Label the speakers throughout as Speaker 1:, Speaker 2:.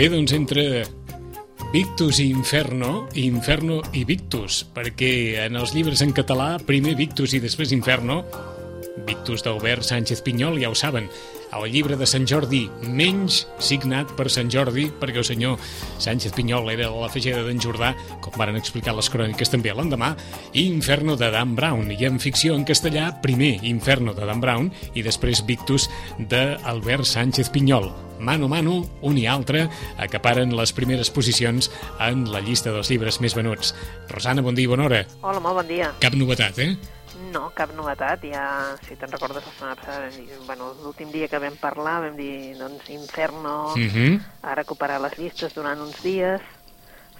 Speaker 1: Bé, doncs entre Victus i Inferno, Inferno i Victus, perquè en els llibres en català, primer Victus i després Inferno, Victus d'Albert Sánchez Pinyol, ja ho saben, el llibre de Sant Jordi, menys signat per Sant Jordi, perquè el senyor Sánchez Pinyol era la fageda d'en Jordà, com varen explicar les cròniques també l'endemà, i Inferno de Dan Brown, i en ficció en castellà, primer Inferno de Dan Brown i després Victus d'Albert Sánchez Pinyol. Mano a mano, un i altre, acaparen les primeres posicions en la llista dels llibres més venuts. Rosana, bon dia i bona hora.
Speaker 2: Hola, molt bon dia.
Speaker 1: Cap novetat, eh?
Speaker 2: No, cap novetat. Ja, si te'n recordes, la setmana passada, vam dir, bueno, l'últim dia que vam parlar vam dir, doncs, Inferno,
Speaker 1: Uh -huh.
Speaker 2: ha recuperat les llistes durant uns dies.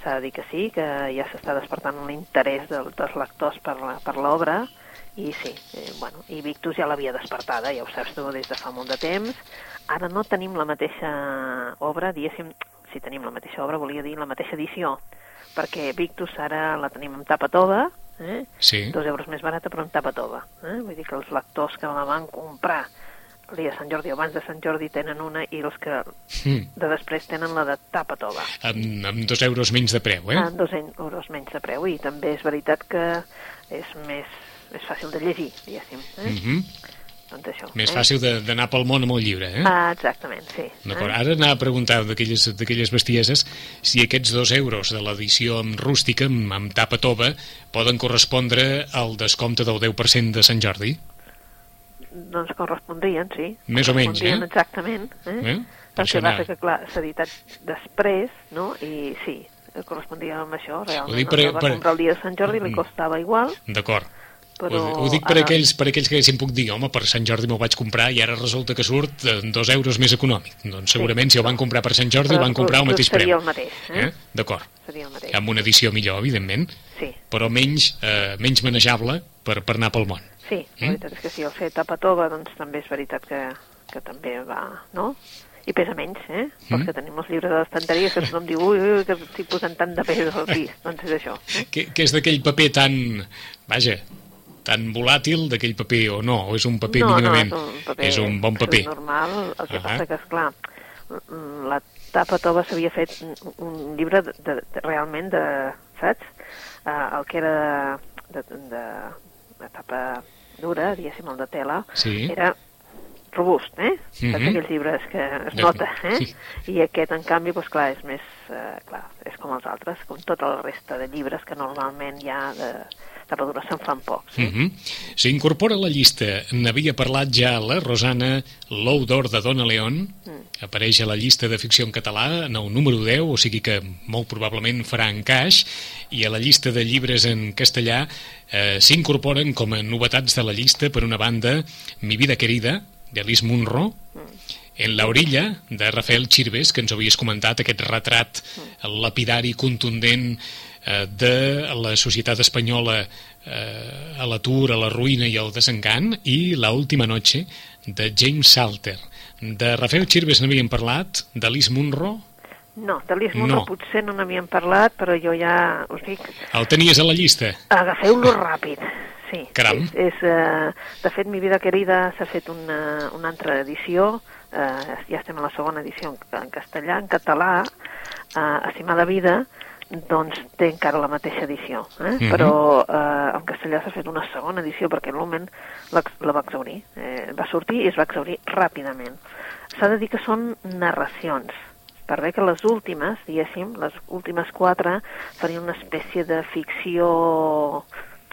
Speaker 2: S'ha de dir que sí, que ja s'està despertant l'interès del, dels lectors per l'obra, i sí, eh, bueno, i Victus ja l'havia despertada, ja ho saps tu, des de fa molt de temps. Ara no tenim la mateixa obra, diguéssim, si tenim la mateixa obra, volia dir la mateixa edició, perquè Victus ara la tenim amb tapa tova, eh?
Speaker 1: Sí.
Speaker 2: dos euros més barata però en tapa tova. Eh? Vull dir que els lectors que la van comprar el dia de Sant Jordi o abans de Sant Jordi tenen una i els que
Speaker 1: Mm.
Speaker 2: de després tenen la de tapa tova.
Speaker 1: Amb, amb dos euros menys de preu, eh?
Speaker 2: Eh? Dos en- euros menys de preu i també és veritat que és més, més fàcil de llegir, diguéssim. Eh?
Speaker 1: Mhm.
Speaker 2: Doncs això.
Speaker 1: Més
Speaker 2: eh?
Speaker 1: fàcil de- d'anar pel món amb el llibre, eh?
Speaker 2: Ah, exactament, sí.
Speaker 1: D'acord,
Speaker 2: Eh?
Speaker 1: ara anava a preguntar d'aquelles bestieses si aquests dos euros de l'edició amb rústica, amb, amb tapa tova, poden correspondre al descompte del 10% de Sant Jordi.
Speaker 2: Doncs correspondrien, sí.
Speaker 1: Més o menys, eh?
Speaker 2: Exactament. Eh?
Speaker 1: Eh? Per
Speaker 2: El
Speaker 1: això
Speaker 2: que fer que, clar, s'ha editat després, no? I sí, correspondia amb això, realment.
Speaker 1: dic
Speaker 2: el
Speaker 1: per-
Speaker 2: va
Speaker 1: per-
Speaker 2: comprar el dia de Sant Jordi li
Speaker 1: Mm.
Speaker 2: costava igual,
Speaker 1: D'acord.
Speaker 2: Però...
Speaker 1: Ho, ho dic per,
Speaker 2: ara-
Speaker 1: aquells, per aquells que haguessin puc dir, home, per Sant Jordi m'ho vaig comprar i ara resulta que surt eh, dos euros més econòmic. Doncs segurament si el van comprar per Sant Jordi
Speaker 2: Però
Speaker 1: el van comprar al mateix
Speaker 2: seria
Speaker 1: preu.
Speaker 2: el mateix, eh?
Speaker 1: Eh? D'acord.
Speaker 2: Seria el mateix.
Speaker 1: Amb una edició millor, evidentment,
Speaker 2: Sí,
Speaker 1: però menys, eh, menys manejable per, per anar pel món.
Speaker 2: sí, la
Speaker 1: Mm?
Speaker 2: veritat és que sí, el fer tapa tova, doncs també és veritat que, que també va, no? I pesa menys, eh?
Speaker 1: Mm.
Speaker 2: Perquè tenim els llibres de l'estanteria que tothom diu, ui, ui, que estic posant tant de pes al pis. doncs és això. Eh?
Speaker 1: Que, que és d'aquell paper tan... Vaja, tan volàtil d'aquell paper o no? O és un paper
Speaker 2: no,
Speaker 1: mínimament...
Speaker 2: no, és un, paper,
Speaker 1: és un bon paper.
Speaker 2: normal, el que
Speaker 1: Ah.
Speaker 2: passa que, esclar, la tapa tova s'havia fet un llibre de, de, de, realment de, saps? Uh, el que era de, de, de, de tapa dura, diguéssim, el de tela,
Speaker 1: Sí.
Speaker 2: era robust, eh?
Speaker 1: Mhm.
Speaker 2: Saps aquells llibres que es
Speaker 1: De-
Speaker 2: nota, eh?
Speaker 1: sí.
Speaker 2: I aquest, en canvi, doncs, clar, és més, eh, clar, és com els altres, com tota la resta de llibres que normalment ja de tapa dura se'n fan pocs. Eh?
Speaker 1: Uh -huh. S'incorpora a la llista, n'havia parlat ja la Rosana, l'Ou d'Or de Dona León,
Speaker 2: Mm.
Speaker 1: apareix a la llista de ficció en català en el número 10, o sigui que molt probablement farà encaix, i a la llista de llibres en castellà eh, s'incorporen com a novetats de la llista, per una banda, Mi vida querida, de Alice Munro, en la orilla, de Rafael Chirves, que ens havies comentat, aquest retrat lapidari, contundent, eh, de la societat espanyola eh, a l'atur, a la ruïna i al desengant, i La última noche, de James Salter. De Rafael Chirves n'havíem parlat, d'Alice Munro,
Speaker 2: No, de l'Ismo
Speaker 1: no.
Speaker 2: potser no n'havíem parlat, però jo ja us dic,
Speaker 1: el tenies a la llista.
Speaker 2: agafeu-lo ràpid. Sí,
Speaker 1: Caram.
Speaker 2: És, és, eh, de fet, Mi vida querida s'ha fet una, una altra edició, eh, ja estem a la segona edició en, en castellà, en català, eh, Estimada vida, doncs té encara la mateixa edició, eh?
Speaker 1: Mhm.
Speaker 2: però eh, en castellà s'ha fet una segona edició perquè l'Omen la, la va exaurir, eh, va sortir i es va exaurir ràpidament. S'ha de dir que són narracions, per bé que les últimes, diguéssim, les últimes quatre, farien una espècie de ficció,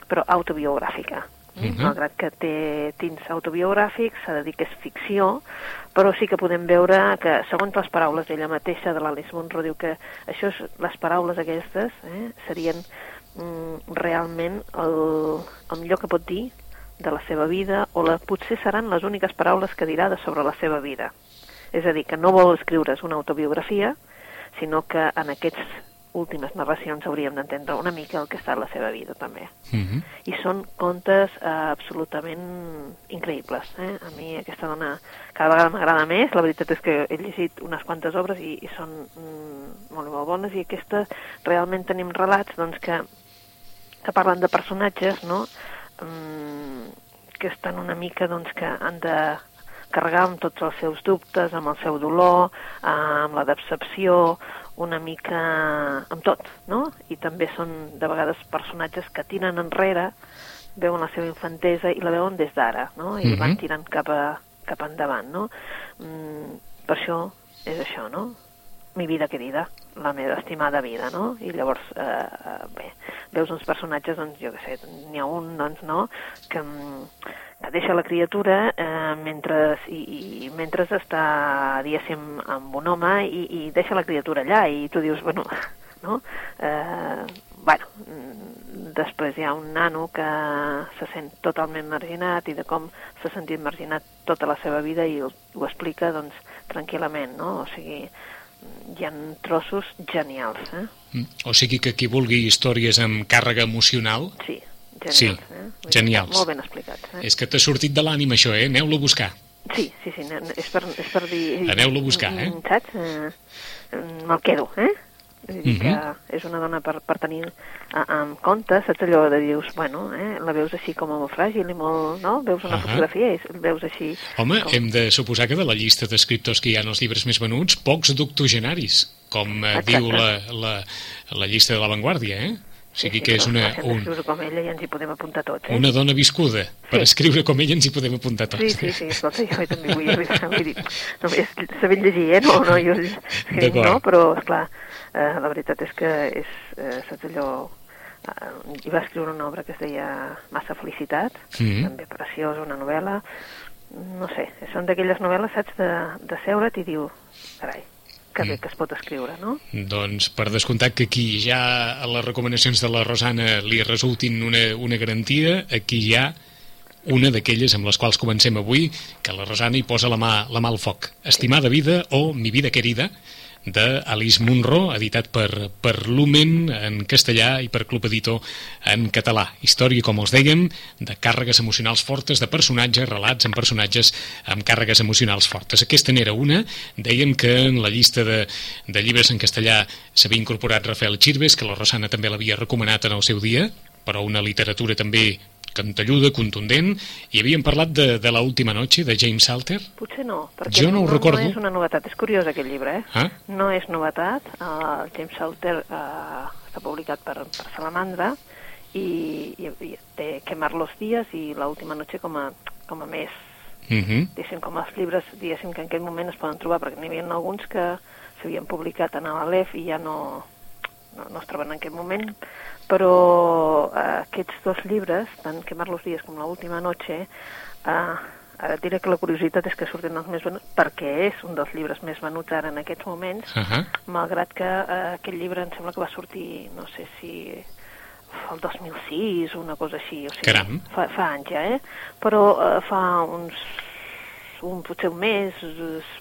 Speaker 2: però autobiogràfica. Mm
Speaker 1: Mhm.
Speaker 2: Malgrat que té tints autobiogràfics, s'ha de dir que és ficció, però sí que podem veure que, segons les paraules d'ella mateixa, de l'Alice Munro, diu que això és, les paraules aquestes eh, serien mm, realment el, el millor que pot dir de la seva vida, o la, potser seran les úniques paraules que dirà de sobre la seva vida. És a dir, que no vol escriure's una autobiografia, sinó que en aquests últimes narracions hauríem d'entendre una mica el que ha estat la seva vida, també.
Speaker 1: Mm -hmm.
Speaker 2: I són contes eh, absolutament increïbles. Eh? A mi aquesta dona cada vegada m'agrada més. La veritat és que he llegit unes quantes obres i, i són mm, molt, molt bones i aquesta realment tenim relats doncs, que, que parlen de personatges no? Mm, que estan una mica doncs, que han de carregar amb tots els seus dubtes, amb el seu dolor, eh, amb la decepció, una mica amb tot, no? I també són de vegades personatges que tiren enrere, veuen la seva infantesa i la veuen des d'ara, no? I mm -hmm. van tirant cap, a, cap endavant, no? Mm, per això és això, no? Mi vida querida, la meva estimada vida, no? I llavors, eh, eh bé, veus uns personatges, doncs, jo què sé, n'hi ha un, doncs, no?, que, que deixa la criatura eh, mentre, i, i mentre està, diguéssim, amb un home i, i deixa la criatura allà i tu dius, bueno, no? Eh, bueno, després hi ha un nano que se sent totalment marginat i de com s'ha sentit marginat tota la seva vida i ho, ho explica doncs tranquil·lament, no? O sigui, hi ha trossos genials, eh?
Speaker 1: Mm. O sigui que qui vulgui històries amb càrrega emocional...
Speaker 2: Sí, Genials,
Speaker 1: sí,
Speaker 2: eh?
Speaker 1: genials.
Speaker 2: Molt ben explicats. Eh?
Speaker 1: És que t'ha sortit de l'ànima això, eh? Aneu-lo a buscar.
Speaker 2: Sí, sí, sí, és per, és per dir...
Speaker 1: Aneu-lo a buscar, eh?
Speaker 2: Saps? Eh, Me'l quedo, eh? És dir, que és una dona per, per tenir a, en compte, saps allò de dius, bueno, eh, la veus així com a molt fràgil i molt, no? Veus una uh -huh. fotografia i veus així...
Speaker 1: Home,
Speaker 2: com...
Speaker 1: hem de suposar que de la llista d'escriptors que hi ha en els llibres més venuts, pocs doctogenaris, com eh, diu la, la, la llista de l'avantguàrdia, eh? O sigui sí, que és una...
Speaker 2: Un... com ella i ens hi podem apuntar tots, eh?
Speaker 1: Una dona viscuda. Per
Speaker 2: Sí.
Speaker 1: escriure com ella ens hi podem apuntar tots.
Speaker 2: Sí, sí, sí, escolta, jo també vull vull dir, només saber llegir, eh? No, no, jo escric, no, però, esclar, eh, la veritat és que és, eh, saps allò, eh, hi va escriure una obra que es deia Massa felicitat,
Speaker 1: Mhm.
Speaker 2: també preciosa, una novel·la, no sé, són d'aquelles novel·les, saps, de, de seure't i diu, carai, que bé que es pot escriure, no?
Speaker 1: Doncs per descomptat que aquí ja a les recomanacions de la Rosana li resultin una, una garantia, aquí hi ha una d'aquelles amb les quals comencem avui, que la Rosana hi posa la mà, la mà al foc. Estimada vida o Mi vida querida, de Alice Munro, editat per, per Lumen en castellà i per Club Editor en català. Història, com els dèiem, de càrregues emocionals fortes, de personatges, relats amb personatges amb càrregues emocionals fortes. Aquesta n'era una. Dèiem que en la llista de, de llibres en castellà s'havia incorporat Rafael Chirves, que la Rosana també l'havia recomanat en el seu dia, però una literatura també cantelluda, contundent, i havíem parlat de, de la última noche, de James Salter.
Speaker 2: Potser no, perquè
Speaker 1: Jo no ho recordo.
Speaker 2: no és una novetat. És curiós aquest llibre, eh?
Speaker 1: Ah?
Speaker 2: No és novetat. Uh, el James Salter uh, està publicat per, per Salamandra i, i, i té Quemar los días i l'última noche com a, com a més
Speaker 1: Uh -huh.
Speaker 2: diguéssim, com els llibres diguéssim, que en aquell moment es poden trobar, perquè n'hi havia alguns que s'havien publicat en l'Alef i ja no, no, no es troben en aquest moment, però eh, aquests dos llibres, tant Quemar los días com l'última noche, eh, ara diré que la curiositat és que surten els més venuts, perquè és un dels llibres més venuts ara en aquests moments,
Speaker 1: Uh -huh.
Speaker 2: malgrat que eh, aquest llibre em sembla que va sortir, no sé si el 2006 o una cosa així, o sigui,
Speaker 1: Caram.
Speaker 2: fa, fa anys ja, eh? Però eh, fa uns un, potser un mes,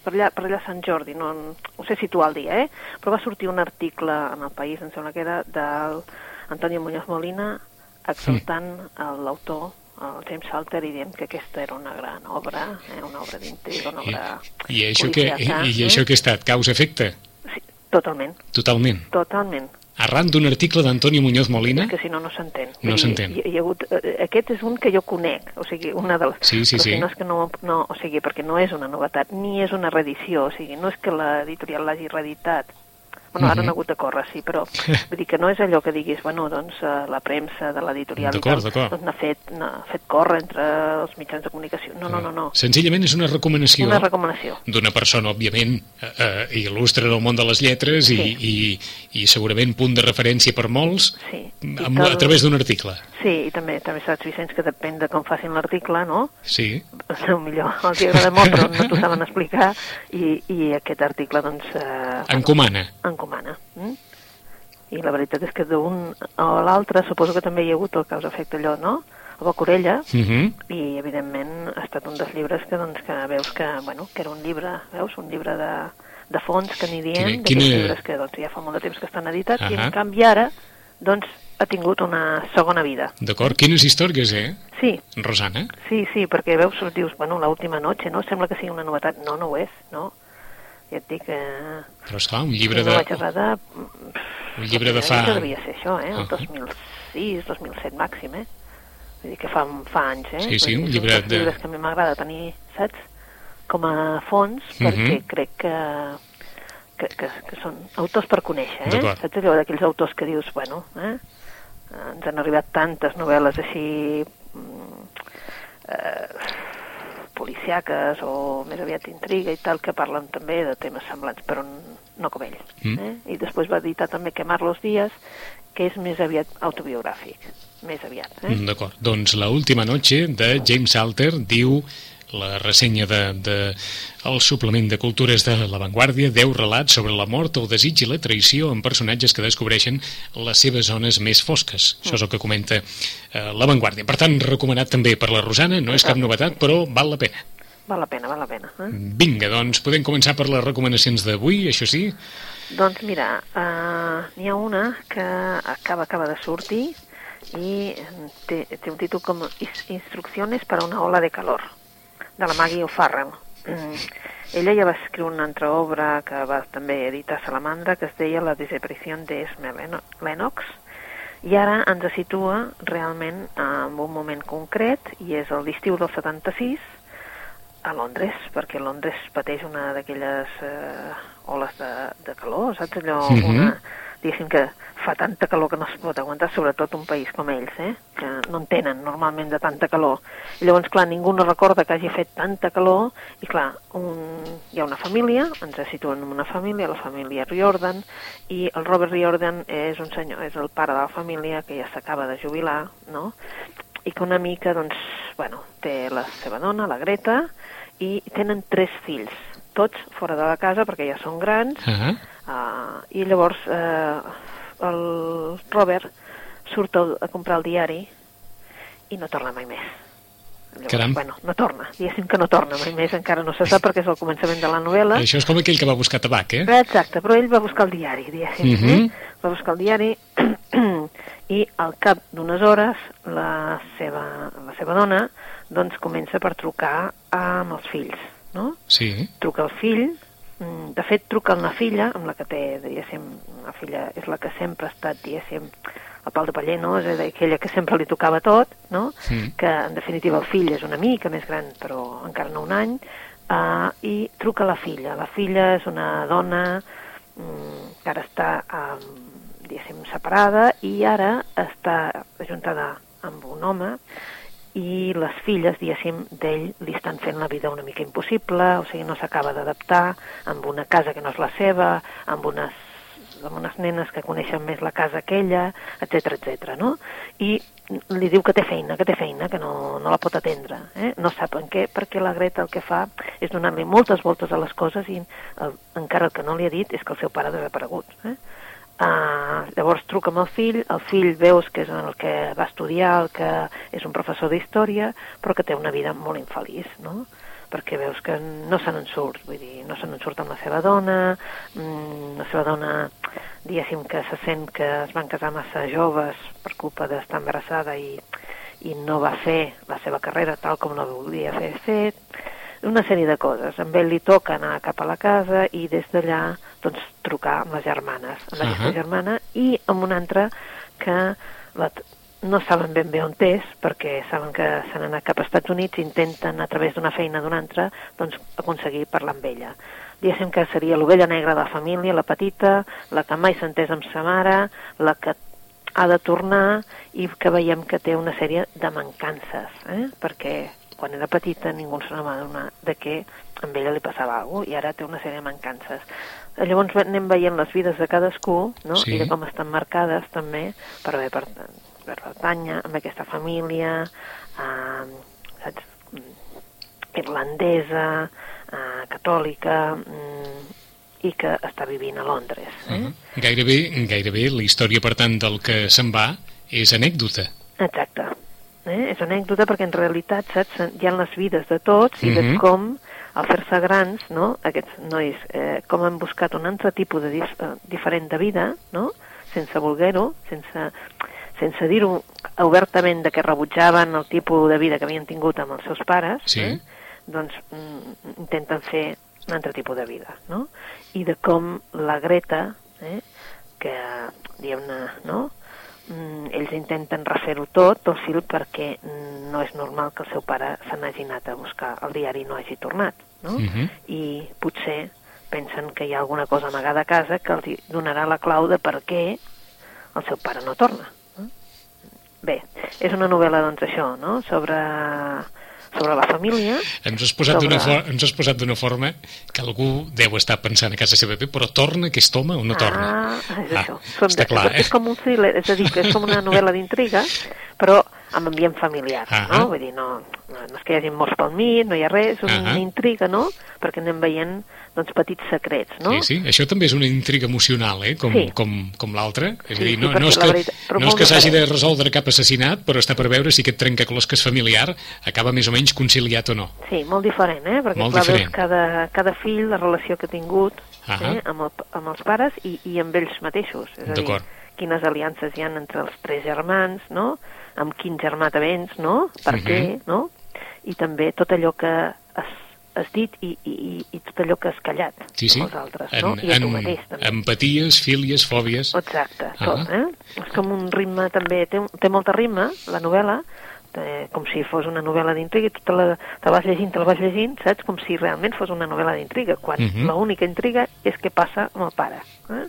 Speaker 2: per allà, per allà Sant Jordi, no, no sé situar el dia, eh? Però va sortir un article en el País, em sembla que era, del Antonio Muñoz Molina, exaltant mm. l'autor, el James Salter, i dient que aquesta era una gran obra, eh? una obra d'intriga, una
Speaker 1: I,
Speaker 2: obra...
Speaker 1: i, això que, i, i això que ha estat? Causa-efecte?
Speaker 2: Sí, totalment,
Speaker 1: Totalment.
Speaker 2: totalment.
Speaker 1: Arran d'un article d'Antonio Muñoz Molina?
Speaker 2: És que si no, no s'entén.
Speaker 1: No s'entén.
Speaker 2: Hi, hi ha hagut, eh, aquest és un que jo conec, o sigui, una de les...
Speaker 1: Sí, sí, sí.
Speaker 2: No és que no, no, o sigui, perquè no és una novetat, ni és una reedició, o sigui, no és que l'editorial l'hagi reeditat. Bueno, ara
Speaker 1: Mhm.
Speaker 2: han hagut de córrer, sí, però vull dir que no és allò que diguis, bueno, doncs eh, la premsa de l'editorial i doncs n'ha fet, fet córrer entre els mitjans de comunicació. No, no, no, no.
Speaker 1: Senzillament és una recomanació
Speaker 2: Una recomanació.
Speaker 1: d'una persona, òbviament, eh, eh, il·lustre en el món de les lletres i,
Speaker 2: Sí.
Speaker 1: i, i segurament punt de referència per molts
Speaker 2: Sí. I
Speaker 1: amb,
Speaker 2: tal-
Speaker 1: a través d'un article.
Speaker 2: Sí, i també, també saps, Vicenç, que depèn de com facin l'article, no?
Speaker 1: Sí,
Speaker 2: Potser millor els agrada molt, però no t'ho saben explicar, i, i aquest article, doncs... Eh,
Speaker 1: encomana.
Speaker 2: encomana. Mm? I la veritat és que d'un o l'altre suposo que també hi ha hagut el causa-efecte allò, no? a Bocorella,
Speaker 1: Uh -huh.
Speaker 2: i evidentment ha estat un dels llibres que, doncs, que veus que, bueno, que era un llibre, veus, un llibre de, de fons que n'hi diem, d'aquests
Speaker 1: quina-
Speaker 2: llibres que doncs, ja fa molt de temps que estan editats, i
Speaker 1: Ahà.
Speaker 2: en canvi ara doncs, ha tingut una segona vida.
Speaker 1: D'acord, quines històries, eh,
Speaker 2: Sí,
Speaker 1: Rosana?
Speaker 2: sí, sí, perquè veus, dius, bueno, l'última noche, no? Sembla que sigui una novetat. No, no ho és, no? Ja et dic que...
Speaker 1: Però esclar, un llibre de...
Speaker 2: vaig agradar...
Speaker 1: Un llibre de fa...
Speaker 2: Que devia ser això, eh? El
Speaker 1: Ahà.
Speaker 2: 2006, 2007 màxim, eh? Vull dir que fa, fa anys, eh?
Speaker 1: Sí, sí, un llibre de-
Speaker 2: llibres que a mi m'agrada tenir, saps? Com a fons,
Speaker 1: Mhm.
Speaker 2: perquè crec que, que, que, que són autors per conèixer, eh? Saps allò d'aquells autors que dius, bueno, eh? Ens han arribat tantes novel·les així... mm, eh, policiaques o més aviat intriga i tal, que parlen també de temes semblants, però no com ell.
Speaker 1: Mm.
Speaker 2: Eh? I després va editar també Quemar los días, que és més aviat autobiogràfic, més aviat. Eh?
Speaker 1: Mm, D'acord, doncs La última noche de James Alter diu la ressenya de, de el suplement de cultures de La Vanguardia, 10 relats sobre la mort, el desig i la traïció en personatges que descobreixen les seves zones més fosques. Això és el que comenta eh, La Vanguardia. Per tant, recomanat també per la Rosana, no és cap novetat, però val la pena.
Speaker 2: Val la pena, val la pena. Eh?
Speaker 1: Vinga, doncs podem començar per les recomanacions d'avui, això sí?
Speaker 2: Doncs mira, uh, n'hi ha una que acaba, acaba de sortir i té, té un títol com Instrucciones para una ola de calor, de la Maggie O'Farrell. Mm. Ella ja va escriure una altra obra que va també editar Salamandra que es deia La desaparició d'Esme Lennox i ara ens situa realment en un moment concret i és l'estiu del 76 a Londres, perquè Londres pateix una d'aquelles eh, oles de, de calor, saps allò?
Speaker 1: Mhm.
Speaker 2: una, diguéssim que fa tanta calor que no es pot aguantar, sobretot un país com ells, eh? que no en tenen normalment de tanta calor. Llavors, clar, ningú no recorda que hagi fet tanta calor, i clar, un, hi ha una família, ens situen en una família, la família Riordan, i el Robert Riordan és un senyor, és el pare de la família que ja s'acaba de jubilar, no?, i que una mica, doncs, bueno, té la seva dona, la Greta, i tenen tres fills, tots fora de la casa perquè ja són grans,
Speaker 1: Ah,
Speaker 2: uh, i llavors uh, el Robert surt a, a comprar el diari i no torna mai més. Llavors,
Speaker 1: Caram.
Speaker 2: bueno, no torna, diguéssim que no torna mai més, encara no se sap perquè és el començament de la novel·la.
Speaker 1: això és com aquell que va buscar tabac, eh?
Speaker 2: Exacte, però ell va buscar el diari, diguéssim.
Speaker 1: Mhm.
Speaker 2: eh? Va buscar el diari i al cap d'unes hores la seva, la seva dona doncs comença per trucar amb els fills, no?
Speaker 1: Sí.
Speaker 2: Truca el fill, mm, de fet truca una filla, amb la que té, diguéssim, la filla és la que sempre ha estat, diguéssim, el pal de paller, no? És a aquella que sempre li tocava tot, no?
Speaker 1: Mm.
Speaker 2: que en definitiva el fill és una mica més gran, però encara no un any, uh, i truca la filla. La filla és una dona mm, que ara està, um, diguéssim, separada i ara està ajuntada amb un home i les filles, diguéssim, d'ell li estan fent la vida una mica impossible, o sigui, no s'acaba d'adaptar amb una casa que no és la seva, amb unes amb unes nenes que coneixen més la casa que ella, etc etc. no? I li diu que té feina, que té feina, que no, no la pot atendre. Eh? No sap en què, perquè la Greta el que fa és donar-li moltes voltes a les coses i el, encara el que no li ha dit és que el seu pare ha desaparegut. Eh? Uh, llavors truca amb el fill, el fill veus que és el que va estudiar, el que és un professor d'història, però que té una vida molt infeliç, no? perquè veus que no se n'en surt, vull dir, no se n'en surt amb la seva dona, mm, la seva dona, diguéssim que se sent que es van casar massa joves per culpa d'estar embarassada i, i no va fer la seva carrera tal com la volia fer fet, una sèrie de coses. Amb ell li toca anar cap a la casa i des d'allà doncs, trucar amb les germanes, amb aquesta
Speaker 1: Ahà.
Speaker 2: germana i amb una altra que la, no saben ben bé on és, perquè saben que s'han anat cap als Estats Units i intenten, a través d'una feina d'una altra, doncs, aconseguir parlar amb ella. Diguéssim que seria l'ovella negra de la família, la petita, la que mai s'ha entès amb sa mare, la que ha de tornar i que veiem que té una sèrie de mancances, eh? perquè quan era petita ningú se n'va adonar de que amb ella li passava alguna cosa i ara té una sèrie de mancances. Llavors anem veient les vides de cadascú no?
Speaker 1: Sí.
Speaker 2: i de com estan marcades també per haver per, per pertànyer amb aquesta família eh, saps? Irlandesa, eh, catòlica mm, i que està vivint a Londres. Eh?
Speaker 1: Uh -huh. Gairebé, gairebé la història, per tant, del que se'n va és anècdota.
Speaker 2: Exacte. Eh? és anècdota perquè en realitat, saps, hi ha les vides de tots i de
Speaker 1: Mhm.
Speaker 2: com, al fer-se grans, no?, aquests nois, eh, com han buscat un altre tipus de dif eh, diferent de vida, no?, sense voler-ho, sense, sense dir-ho obertament de que rebutjaven el tipus de vida que havien tingut amb els seus pares,
Speaker 1: Sí.
Speaker 2: eh? doncs mm, intenten fer un altre tipus de vida, no? I de com la Greta, eh, que, diguem-ne, no?, mm, ells intenten refer-ho tot, dòcil, perquè no és normal que el seu pare se n'hagi anat a buscar el diari i no hagi tornat, no?
Speaker 1: Mhm.
Speaker 2: I potser pensen que hi ha alguna cosa amagada a casa que els donarà la clau de per què el seu pare no torna. no? Bé, és una novel·la, doncs, això, no?, sobre, sobre la família,
Speaker 1: Ens has posat d'una
Speaker 2: Sobre-
Speaker 1: for... d'una forma que algú deu estar pensant a casa seva, bé, però torna aquest home o no torna?
Speaker 2: Ah, és
Speaker 1: Ah,
Speaker 2: això. Som
Speaker 1: està
Speaker 2: de,
Speaker 1: clar, eh?
Speaker 2: És com un thriller, és a dir, que és com una novel·la d'intriga, però amb ambient familiar,
Speaker 1: Ah.
Speaker 2: no? Vull dir, no, no, és que hi hagi morts pel mig, no hi ha res, és una
Speaker 1: Ah.
Speaker 2: intriga, no? Perquè anem veient, doncs, petits secrets, no?
Speaker 1: Sí, sí, això també és una intriga emocional, eh? com,
Speaker 2: Sí.
Speaker 1: com, com l'altra. És
Speaker 2: Sí,
Speaker 1: a dir,
Speaker 2: sí,
Speaker 1: no,
Speaker 2: perquè
Speaker 1: no és que,
Speaker 2: veritat-
Speaker 1: no és que s'hagi de resoldre cap assassinat, però està per veure si aquest trencaclosques familiar acaba més o menys conciliat o no.
Speaker 2: Sí, molt diferent, eh? Perquè
Speaker 1: Molt
Speaker 2: clar,
Speaker 1: diferent.
Speaker 2: cada, cada fill, la relació que ha tingut
Speaker 1: Ahà.
Speaker 2: eh? amb, el, amb els pares i, i amb ells mateixos. És a dir, quines aliances hi ha entre els tres germans, no? Amb quin germà te vens, no? Per
Speaker 1: Mhm.
Speaker 2: què, no? I també tot allò que has, has dit i, i, i- i tot allò que has callat
Speaker 1: Sí, sí.
Speaker 2: amb els altres,
Speaker 1: en,
Speaker 2: no? I a tu
Speaker 1: en
Speaker 2: mateix, també.
Speaker 1: empaties, fílies, fòbies...
Speaker 2: Exacte, tot,
Speaker 1: Ah.
Speaker 2: eh? És com un ritme també, té, té molta ritme, la novel·la, eh, com si fos una novel·la d'intriga, i tu te la, te la vas llegint, te la vas llegint, saps? Com si realment fos una novel·la d'intriga, quan
Speaker 1: Mhm.
Speaker 2: l'única intriga és què passa amb el pare. Eh?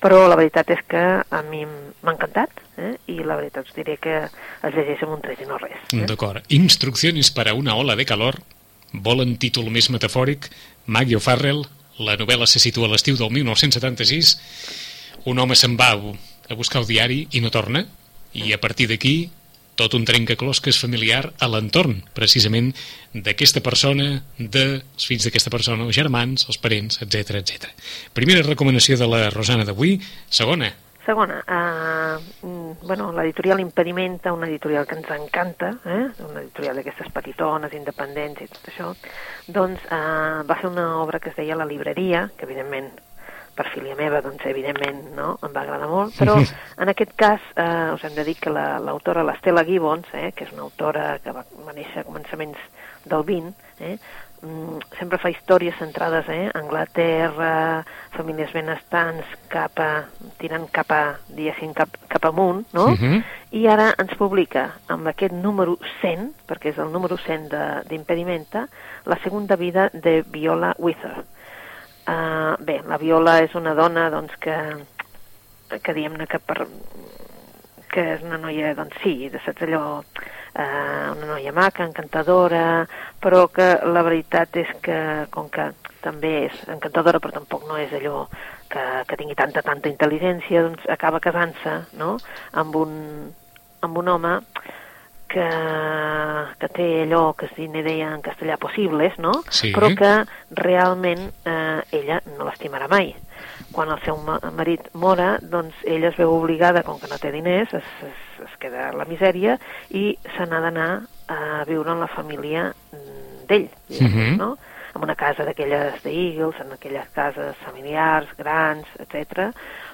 Speaker 2: Però la veritat és que a mi m'ha encantat, eh? i la veritat us diré que es llegeix amb un tret i no res. Eh?
Speaker 1: D'acord. Instrucciones para una ola de calor. Volen títol més metafòric. Maggie O'Farrell. La novel·la se situa a l'estiu del 1976. Un home se'n va a buscar el diari i no torna. I a partir d'aquí tot un trencaclosques familiar a l'entorn, precisament, d'aquesta persona, dels fills d'aquesta persona, els germans, els parents, etc etc. Primera recomanació de la Rosana d'avui. Segona,
Speaker 2: Segona, uh, bueno, l'editorial Impedimenta, una editorial que ens encanta, eh? una editorial d'aquestes petitones, independents i tot això, doncs uh, va fer una obra que es deia La Libreria, que evidentment per filia meva, doncs evidentment no, em va agradar molt, però en aquest cas eh, us hem de dir que la- l'autora, la, l'Estela Gibbons, eh, que és una autora que va, va néixer a començaments del 20, eh, sempre fa històries centrades eh, Anglaterra, famílies benestants, cap a, tirant cap a, diguéssim, cap, cap amunt, no?
Speaker 1: Mhm.
Speaker 2: I ara ens publica amb aquest número 100, perquè és el número 100 de- d'Impedimenta, la segunda vida de Viola Wither. Uh, bé, la Viola és una dona doncs, que, que diguem-ne que per, que és una noia, doncs sí, de saps allò, eh, una noia maca, encantadora, però que la veritat és que, com que també és encantadora, però tampoc no és allò que, que tingui tanta, tanta intel·ligència, doncs acaba casant-se, no?, amb un, amb un home que, que té allò que es deia en castellà possibles, no?
Speaker 1: Sí.
Speaker 2: Però que realment eh, ella no l'estimarà mai. Quan el seu ma- marit mora, doncs ella es veu obligada, com que no té diners, es, es, es queda a la misèria i se n'ha d'anar a viure en la família mm, d'ell, diguem,
Speaker 1: Mhm.
Speaker 2: no? en una casa d'aquelles d'Eagles, en aquelles cases familiars, grans, etc.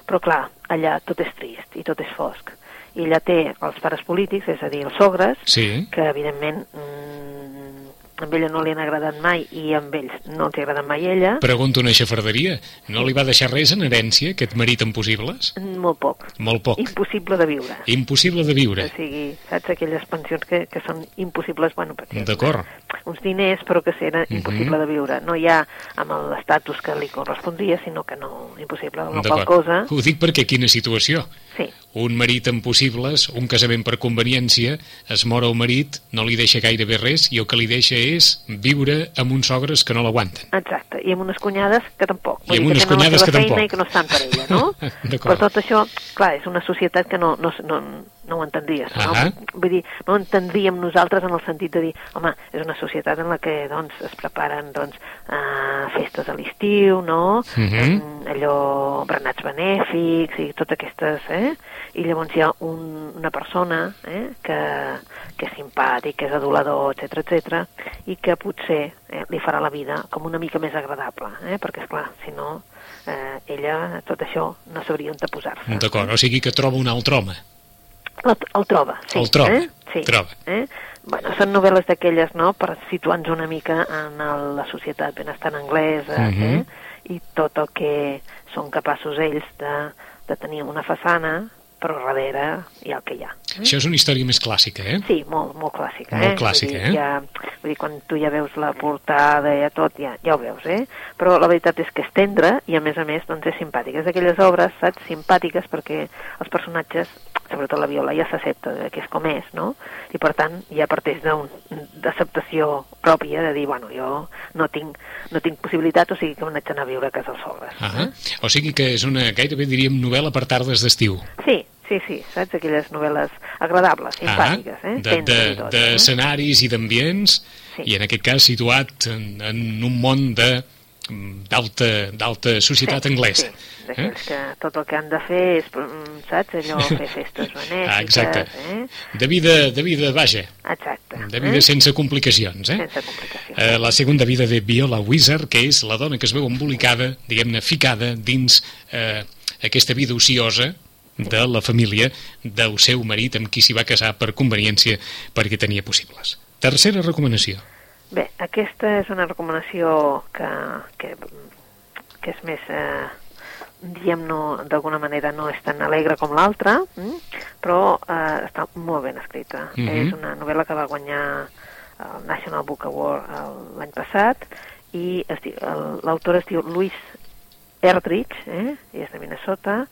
Speaker 2: Però clar, allà tot és trist i tot és fosc. I ella té els pares polítics, és a dir, els sogres,
Speaker 1: Sí.
Speaker 2: que evidentment amb ella no li han agradat mai i amb ells no els ha agradat mai ella,
Speaker 1: Pregunto una xafarderia. No li va deixar res en herència, aquest marit amb possibles?
Speaker 2: molt poc.
Speaker 1: Molt poc.
Speaker 2: Impossible de viure.
Speaker 1: Impossible de viure.
Speaker 2: O sigui, saps aquelles pensions que, que són impossibles, bueno, perquè
Speaker 1: D'acord.
Speaker 2: uns diners però que era
Speaker 1: Mhm.
Speaker 2: impossible de viure. No ja amb l'estatus que li correspondria, sinó que no, impossible. La qual cosa,
Speaker 1: Ho dic perquè quina situació.
Speaker 2: Sí,
Speaker 1: Un marit amb possibles, un casament per conveniència, es mor el marit, no li deixa gairebé res i el que li deixa és viure amb uns sogres que no l'aguanten.
Speaker 2: exacte. I amb unes cunyades que tampoc.
Speaker 1: I amb unes
Speaker 2: que
Speaker 1: cunyades que tampoc.
Speaker 2: i que no estan per ella, no? Però tot això, clar, és una societat que no, no, no, no ho entendries.
Speaker 1: Uh
Speaker 2: No?
Speaker 1: -huh.
Speaker 2: Vull dir, no ho entendríem nosaltres en el sentit de dir, home, és una societat en la que doncs, es preparen doncs, uh, festes a l'estiu, no?
Speaker 1: Uh -huh.
Speaker 2: Mm, allò, berenats benèfics i totes aquestes, eh? I llavors hi ha un, una persona eh? que, que és simpàtic, que és adulador, etc etc i que potser eh, li farà la vida com una mica més agradable, eh? perquè, és clar si no, eh, ella, tot això, no sabria on posar-se.
Speaker 1: D'acord, o sigui que troba un altre home.
Speaker 2: El, el troba, sí.
Speaker 1: El troba,
Speaker 2: eh? sí.
Speaker 1: troba.
Speaker 2: Eh? Bueno, són novel·les d'aquelles, no?, per situar-nos una mica en el, la societat benestant anglesa,
Speaker 1: Mhm.
Speaker 2: eh? I tot el que són capaços ells de, de tenir una façana, però darrere hi ha el que hi ha.
Speaker 1: Això és una història més clàssica, eh?
Speaker 2: Sí, molt, molt clàssica.
Speaker 1: Molt
Speaker 2: eh?
Speaker 1: clàssica,
Speaker 2: vull dir,
Speaker 1: eh?
Speaker 2: Ja, vull dir, quan tu ja veus la portada i tot, ja, ja ho veus, eh? Però la veritat és que és tendre i, a més a més, doncs és simpàtica. És d'aquelles obres, saps, simpàtiques perquè els personatges, sobretot la Viola, ja s'accepta que és com és, no? I, per tant, ja parteix d'acceptació pròpia de dir, bueno, jo no tinc, no tinc possibilitat, o sigui que m'haig d'anar a viure a casa els sogres.
Speaker 1: Ah, o sigui que és una, gairebé diríem, novel·la per tardes d'estiu.
Speaker 2: Sí, sí, sí, saps? Aquelles novel·les agradables, simpàtiques, eh?
Speaker 1: Ah, de,
Speaker 2: Tendres
Speaker 1: de,
Speaker 2: i tot, eh?
Speaker 1: d'escenaris i d'ambients,
Speaker 2: Sí.
Speaker 1: i en aquest cas situat en, en un món de d'alta societat anglesa.
Speaker 2: Sí, d'aquells que tot el que han de fer és, mm, saps, allò, fer festes benèfiques,
Speaker 1: Ah, exacte.
Speaker 2: eh?
Speaker 1: De vida, de vida, vaja,
Speaker 2: Exacte.
Speaker 1: de vida
Speaker 2: eh?
Speaker 1: sense complicacions, eh?
Speaker 2: Sense complicacions.
Speaker 1: Eh, la segona vida de Viola Wizard, que és la dona que es veu embolicada, diguem-ne, ficada dins eh, aquesta vida ociosa de la família del seu marit amb qui s'hi va casar per conveniència perquè tenia possibles. Tercera recomanació.
Speaker 2: Bé, aquesta és una recomanació que, que, que és més, eh, diguem, no, d'alguna manera no és tan alegre com l'altra, mm? però eh, està molt ben escrita.
Speaker 1: Mhm.
Speaker 2: És una novel·la que va guanyar el National Book Award el- l'any passat i es diu- el- l'autor es diu Louise Erdrich, eh? i és de Minnesota,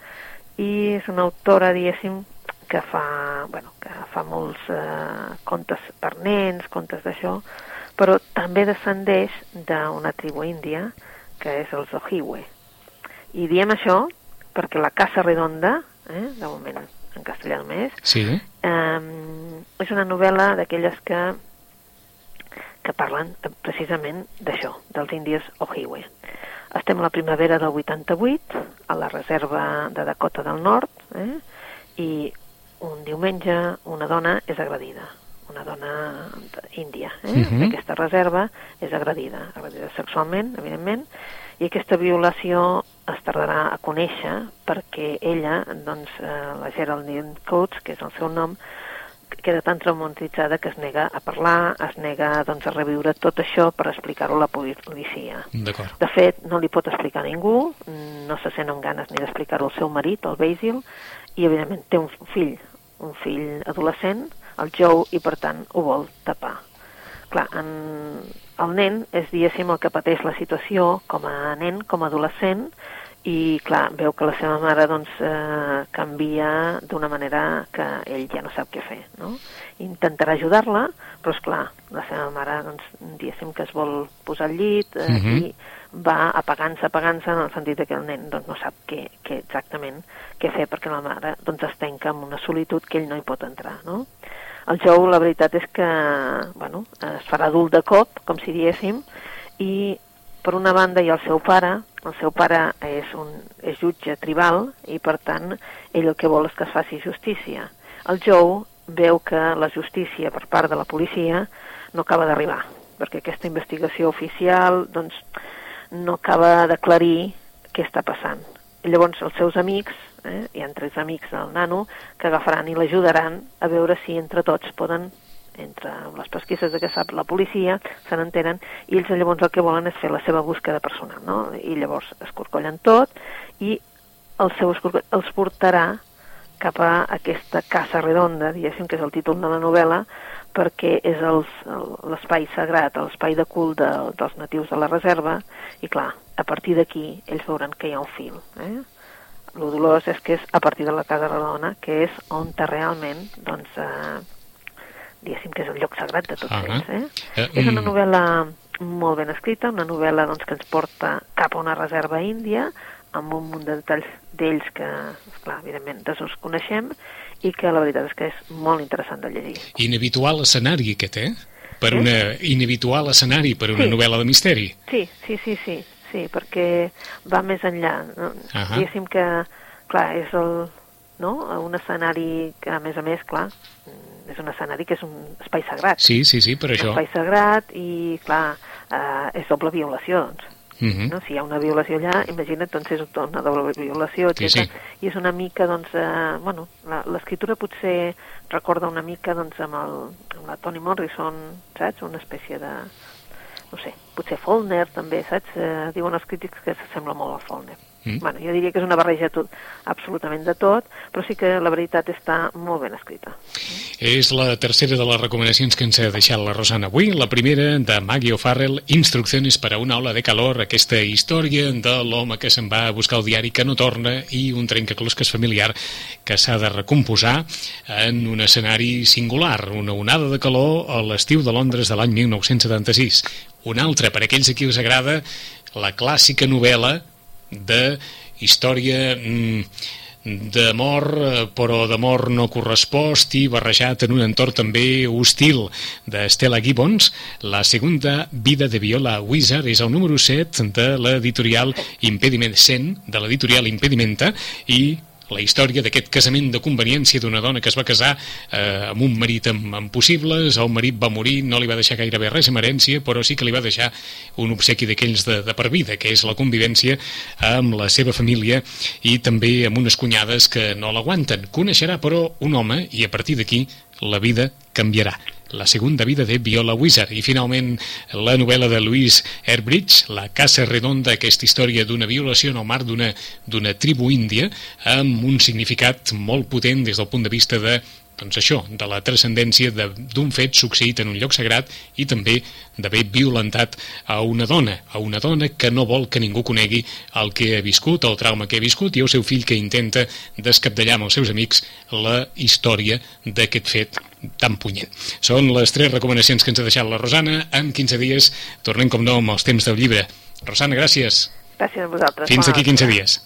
Speaker 2: i és una autora, diguéssim, que fa, bueno, que fa molts eh, contes per nens, contes d'això, però també descendeix d'una tribu índia, que és els Ojibwe. I diem això perquè la Casa Redonda, eh, de moment en castellà només,
Speaker 1: Sí,
Speaker 2: eh, és una novel·la d'aquelles que que parlen precisament d'això, dels índies Ojibwe. Estem a la primavera del 88, a la reserva de Dakota del Nord, eh? i un diumenge una dona és agredida, una dona índia eh?
Speaker 1: Mhm.
Speaker 2: d'aquesta reserva és agredida, agredida sexualment, evidentment, i aquesta violació es tardarà a conèixer perquè ella, doncs, eh, la Geraldine Coates, que és el seu nom, queda tan traumatitzada que es nega a parlar, es nega doncs, a reviure tot això per explicar-ho a la policia. De fet, no li pot explicar a ningú, no se sent amb ganes ni d'explicar-ho al seu marit, el Basil, i evidentment té un fill, un fill adolescent, el Joe, i per tant ho vol tapar. Clar, en... el nen és, diguéssim, el que pateix la situació com a nen, com a adolescent, i clar, veu que la seva mare doncs, eh, canvia d'una manera que ell ja no sap què fer no? intentarà ajudar-la però és clar, la seva mare doncs, diguéssim que es vol posar al llit eh,
Speaker 1: Mhm.
Speaker 2: i va apagant-se, apagant-se en el sentit que el nen doncs, no sap què, què exactament què fer perquè la mare doncs, es tanca en una solitud que ell no hi pot entrar no? El Joe la veritat és que bueno, es farà adult de cop com si diguéssim i per una banda hi ha el seu pare, el seu pare és, un, és jutge tribal i per tant ell el que vol és que es faci justícia. El Joe veu que la justícia per part de la policia no acaba d'arribar, perquè aquesta investigació oficial doncs, no acaba d'aclarir què està passant. Llavors els seus amics, eh, hi ha tres amics del nano, que agafaran i l'ajudaran a veure si entre tots poden entre les pesquises de que sap la policia, se n'entenen, i ells llavors el que volen és fer la seva búsqueda personal, no? I llavors es corcollen tot i el seu els portarà cap a aquesta casa redonda, diguéssim, que és el títol de la novel·la, perquè és l'espai sagrat, l'espai de cul de, dels natius de la reserva, i clar, a partir d'aquí ells veuran que hi ha un fil. Eh? El dolós és que és a partir de la casa redona, que és on realment, doncs, eh, diguéssim que és el lloc sagrat de tots
Speaker 1: Ah,
Speaker 2: ells. Eh?
Speaker 1: eh,
Speaker 2: És una
Speaker 1: mm.
Speaker 2: novel·la molt ben escrita, una novel·la doncs, que ens porta cap a una reserva índia, amb un munt de detalls d'ells que, clar, evidentment, els coneixem i que la veritat és que és molt interessant de llegir.
Speaker 1: Inhabitual escenari aquest, eh? Per sí? una inhabitual escenari per una sí. novel·la de misteri.
Speaker 2: Sí, sí, sí, sí, sí, perquè va més enllà. No? Uh -huh. Diguéssim que, clar, és el, no? un escenari que, a més a més, clar, és un escenari que és un espai sagrat.
Speaker 1: Sí, sí, sí, per això.
Speaker 2: Un espai sagrat i, clar, eh, és doble violació, doncs. Uh mhm. -huh. no? Si hi ha una violació allà, imagina't, doncs és una doble violació, etc. Sí, sí. I és una mica, doncs, eh, bueno, l'escriptura potser recorda una mica, doncs, amb, el, amb la Toni Morrison, saps? Una espècie de, no sé, potser Follner també, saps? Eh, diuen els crítics que s'assembla molt a Follner. Mm. Bueno, jo diria que és una barreja tot, absolutament de tot, però sí que la veritat està molt ben escrita.
Speaker 1: És la tercera de les recomanacions que ens ha deixat la Rosana avui, la primera de Maggie O'Farrell, Instrucciones per a una ola de calor, aquesta història de l'home que se'n va a buscar el diari que no torna i un trencaclosques familiar que s'ha de recomposar en un escenari singular, una onada de calor a l'estiu de Londres de l'any 1976. Una altra, per aquells a qui us agrada, la clàssica novel·la de història mm, d'amor, eh, però d'amor no correspost i barrejat en un entorn també hostil d'Estela Gibbons. La segona vida de Viola Wizard és el número 7 de l'editorial Impediment 100, de l'editorial Impedimenta, i la història d'aquest casament de conveniència d'una dona que es va casar eh, amb un marit amb, amb possibles, el marit va morir, no li va deixar gairebé res amb herència, però sí que li va deixar un obsequi d'aquells de, de per vida, que és la convivència amb la seva família i també amb unes cunyades que no l'aguanten. Coneixerà, però, un home i a partir d'aquí la vida canviarà la segunda vida de Viola Wizard i finalment la novel·la de Louise Airbridge, La Casa Redonda, aquesta història d'una violació en el mar d'una tribu índia amb un significat molt potent des del punt de vista de doncs això, de la transcendència d'un fet succeït en un lloc sagrat i també d'haver violentat a una dona, a una dona que no vol que ningú conegui el que ha viscut, el trauma que ha viscut, i el seu fill que intenta descapdallar amb els seus amics la història d'aquest fet tan punyent. Són les tres recomanacions que ens ha deixat la Rosana. En 15 dies tornem, com no, amb els temps del llibre. Rosana, gràcies.
Speaker 2: Gràcies a vosaltres.
Speaker 1: Fins aquí 15 dies.